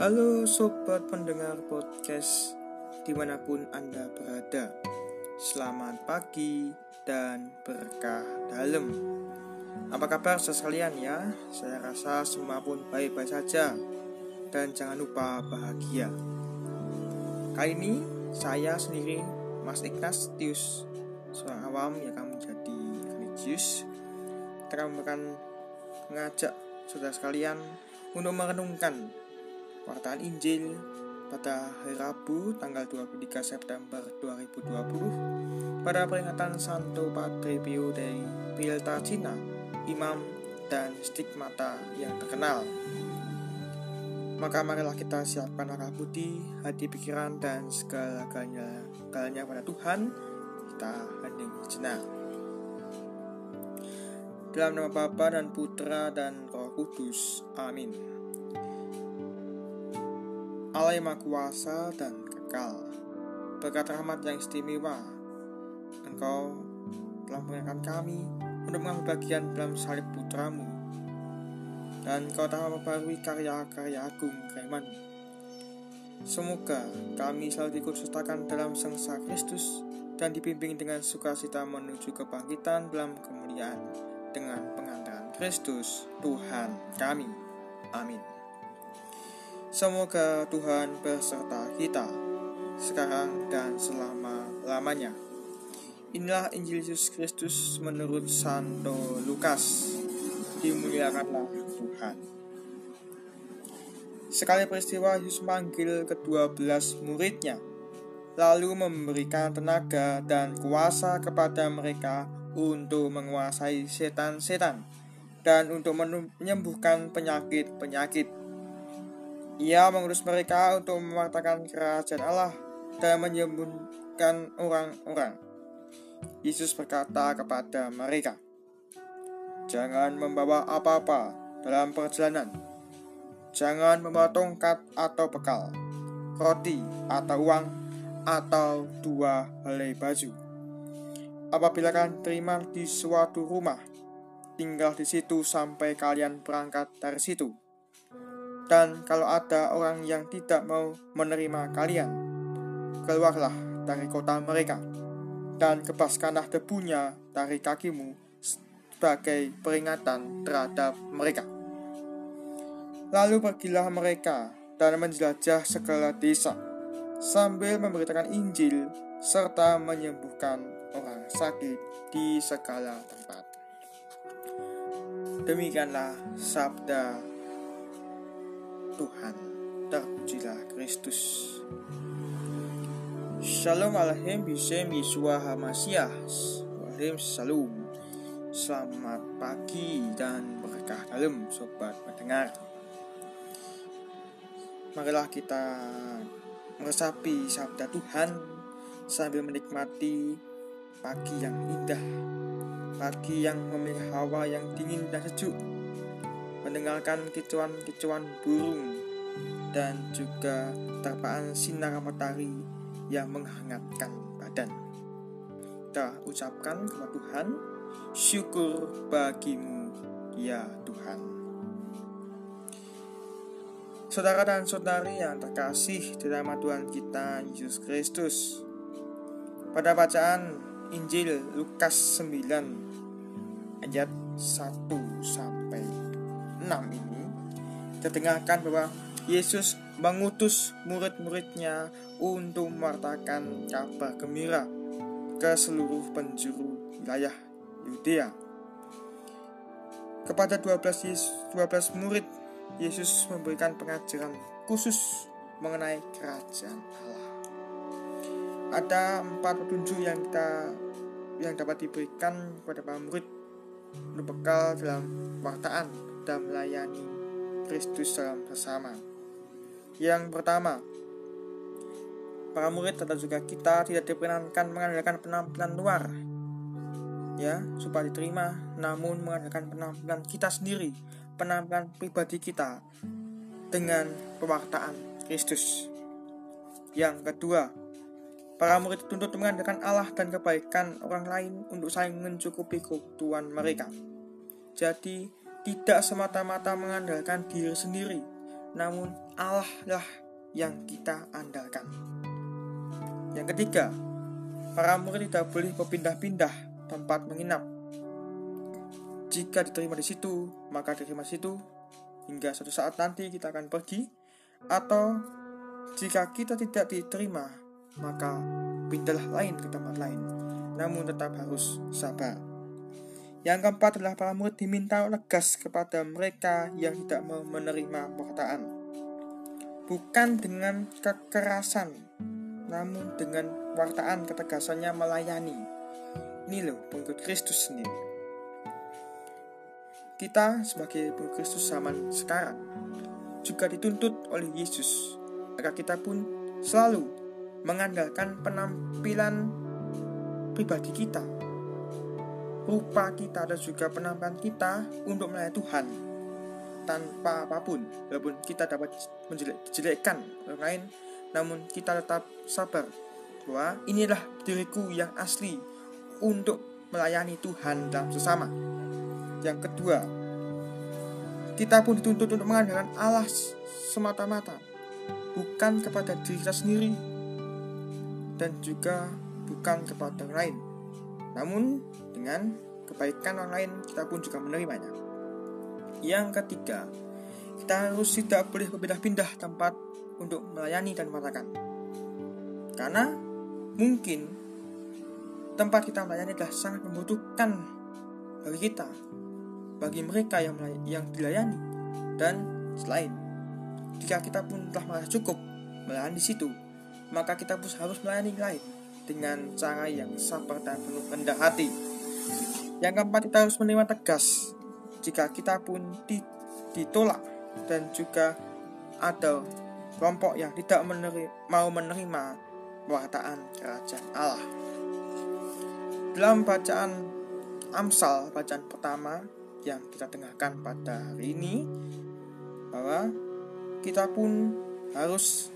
Halo sobat pendengar podcast di mana pun Anda berada. Selamat pagi dan berkah dalam. Apa kabar sekalian ya? Saya rasa semua pun baik-baik saja. Dan jangan lupa bahagia. Kali ini saya sendiri Mas Ignatius Seorang awam yang akan menjadi religius. Kita akan mengajak saudara sekalian untuk merenungkan Wartaan Injil pada hari Rabu tanggal 23 September 2020 pada peringatan Santo Padre Pio dari Cina, imam dan stigmata yang terkenal. Maka marilah kita siapkan arah putih, hati pikiran dan segala galanya, galanya pada Tuhan, kita hening jenak. Dalam nama Bapa dan Putra dan Roh Kudus. Amin. Allah yang Maha Kuasa dan kekal, berkat rahmat yang istimewa, Engkau telah mengingatkan kami untuk mengambil bagian dalam salib putramu, dan Engkau telah memperbarui karya-karya agung keiman. Semoga kami selalu dikhususkan dalam sengsa Kristus dan dibimbing dengan sukacita menuju kebangkitan dalam kemuliaan dengan pengantaran Kristus Tuhan kami. Amin. Semoga Tuhan beserta kita sekarang dan selama-lamanya. Inilah Injil Yesus Kristus menurut Santo Lukas. Dimuliakanlah Tuhan. Sekali peristiwa Yesus manggil kedua belas muridnya, lalu memberikan tenaga dan kuasa kepada mereka untuk menguasai setan-setan dan untuk menyembuhkan penyakit-penyakit. Ia mengurus mereka untuk mewartakan kerajaan Allah dan menyembuhkan orang-orang. Yesus berkata kepada mereka, Jangan membawa apa-apa dalam perjalanan. Jangan membawa tongkat atau bekal, roti atau uang, atau dua helai baju Apabila kalian terima di suatu rumah, tinggal di situ sampai kalian berangkat dari situ. Dan kalau ada orang yang tidak mau menerima kalian, keluarlah dari kota mereka dan kebaskanlah debunya dari kakimu sebagai peringatan terhadap mereka. Lalu pergilah mereka dan menjelajah segala desa sambil memberitakan Injil serta menyembuhkan orang sakit di segala tempat. Demikianlah sabda Tuhan. Terpujilah Kristus. Shalom alaikum bisem Yesua Hamasiah. Walaikum salam. Selamat pagi dan berkah dalam sobat pendengar. Marilah kita meresapi sabda Tuhan sambil menikmati pagi yang indah, pagi yang memiliki hawa yang dingin dan sejuk, mendengarkan kicauan-kicauan burung, dan juga terpaan sinar matahari yang menghangatkan badan. Kita ucapkan kepada Tuhan, syukur bagimu, ya Tuhan. Saudara dan saudari yang terkasih di dalam Tuhan kita Yesus Kristus, pada bacaan Injil Lukas 9 ayat 1 sampai 6 ini kita dengarkan bahwa Yesus mengutus murid-muridnya untuk mewartakan kabar gembira ke seluruh penjuru wilayah Yudea. Kepada 12, 12 murid, Yesus memberikan pengajaran khusus mengenai kerajaan Allah ada empat petunjuk yang kita yang dapat diberikan kepada para murid bekal dalam wartaan dan melayani Kristus dalam bersama. Yang pertama, para murid atau juga kita tidak diperkenankan mengandalkan penampilan luar ya supaya diterima namun mengandalkan penampilan kita sendiri penampilan pribadi kita dengan pewartaan Kristus yang kedua Para murid dituntut mengandalkan Allah dan kebaikan orang lain untuk saling mencukupi kebutuhan mereka. Jadi, tidak semata-mata mengandalkan diri sendiri, namun Allah lah yang kita andalkan. Yang ketiga, para murid tidak boleh berpindah-pindah tempat menginap. Jika diterima di situ, maka diterima di situ hingga suatu saat nanti kita akan pergi atau jika kita tidak diterima, maka pindahlah lain ke tempat lain. Namun tetap harus sabar. Yang keempat adalah para murid diminta legas kepada mereka yang tidak mau menerima perkataan. Bukan dengan kekerasan, namun dengan wartaan ketegasannya melayani. Ini loh pengikut Kristus sendiri. Kita sebagai pengikut Kristus zaman sekarang juga dituntut oleh Yesus agar kita pun selalu mengandalkan penampilan pribadi kita rupa kita dan juga penampilan kita untuk melayani Tuhan. Tanpa apa pun walaupun kita dapat menjelekkan orang lain namun kita tetap sabar bahwa inilah diriku yang asli untuk melayani Tuhan dalam sesama. Yang kedua kita pun dituntut untuk mengandalkan Allah semata-mata bukan kepada diri kita sendiri dan juga bukan kepada orang lain namun dengan kebaikan orang lain kita pun juga menerimanya. Yang ketiga, kita harus tidak boleh berpindah-pindah tempat untuk melayani dan mengatakan. Karena mungkin tempat kita melayani adalah sangat membutuhkan bagi kita, bagi mereka yang yang dilayani. Dan selain jika kita pun telah merasa cukup melayani di situ, maka kita pun harus melayani lain dengan cara yang sabar dan penuh rendah hati. Yang keempat, kita harus menerima tegas jika kita pun ditolak dan juga ada kelompok yang tidak menerima, mau menerima perkataan kerajaan Allah. Dalam bacaan Amsal, bacaan pertama yang kita dengarkan pada hari ini, bahwa kita pun harus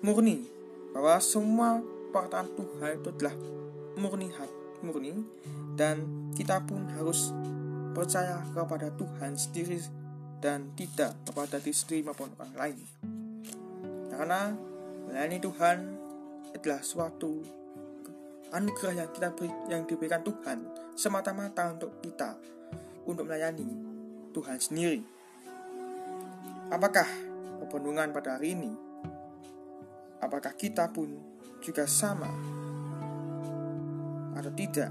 murni bahwa semua perkataan Tuhan itu adalah murni hati murni dan kita pun harus percaya kepada Tuhan sendiri dan tidak kepada diri sendiri maupun orang lain. Karena melayani Tuhan adalah suatu anugerah yang kita beri, yang diberikan Tuhan semata-mata untuk kita untuk melayani Tuhan sendiri. Apakah pepenuhan pada hari ini? Apakah kita pun juga sama atau tidak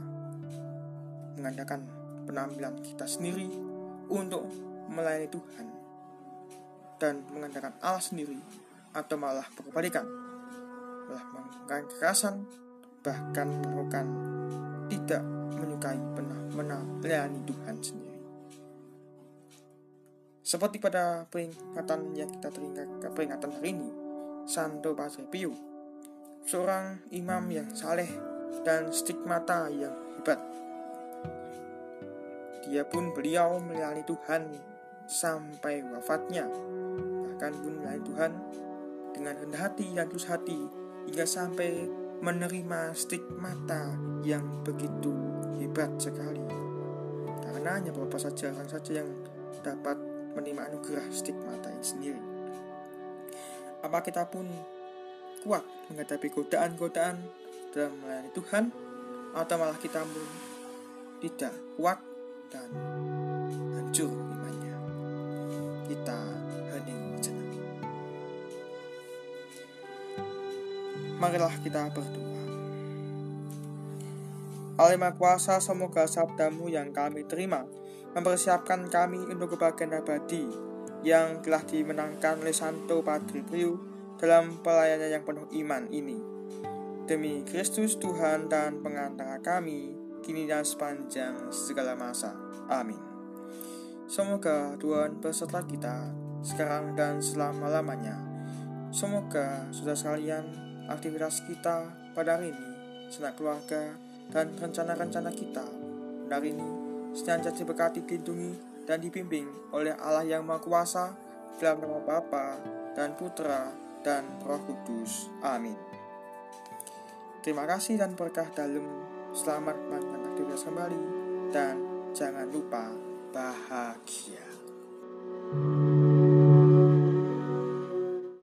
mengadakan penampilan kita sendiri untuk melayani Tuhan dan mengandalkan Allah sendiri atau malah berkebalikan malah melakukan kekerasan bahkan melakukan tidak menyukai pernah melayani Tuhan sendiri. Seperti pada peringatan yang kita teringat peringatan hari ini Santo Padre Pio seorang imam yang saleh dan stigmata yang hebat. Dia pun beliau melayani Tuhan sampai wafatnya, bahkan pun melayani Tuhan dengan rendah hati dan tulus hati hingga sampai menerima stigmata yang begitu hebat sekali. Karena hanya beberapa saja orang saja yang dapat menerima anugerah stigmata ini sendiri. Apa kita pun kuat menghadapi godaan-godaan dalam melayani Tuhan atau malah kita pun tidak kuat dan hancur imannya. Kita hening sejenak marilah kita berdoa. Maha Kuasa, semoga sabdamu yang kami terima mempersiapkan kami untuk kebahagiaan abadi yang telah dimenangkan oleh Santo Padre Pio dalam pelayanan yang penuh iman ini. Demi Kristus Tuhan dan pengantara kami, kini dan sepanjang segala masa. Amin. Semoga Tuhan beserta kita sekarang dan selama-lamanya. Semoga sudah sekalian aktivitas kita pada hari ini, senak keluarga, dan rencana-rencana kita pada hari ini senantiasa diberkati, dilindungi, dan dibimbing oleh Allah yang Maha Kuasa dalam nama Bapa dan Putra dan Roh Kudus. Amin. Terima kasih dan berkah dalam selamat melanjutkan aktivitas kembali dan jangan lupa bahagia.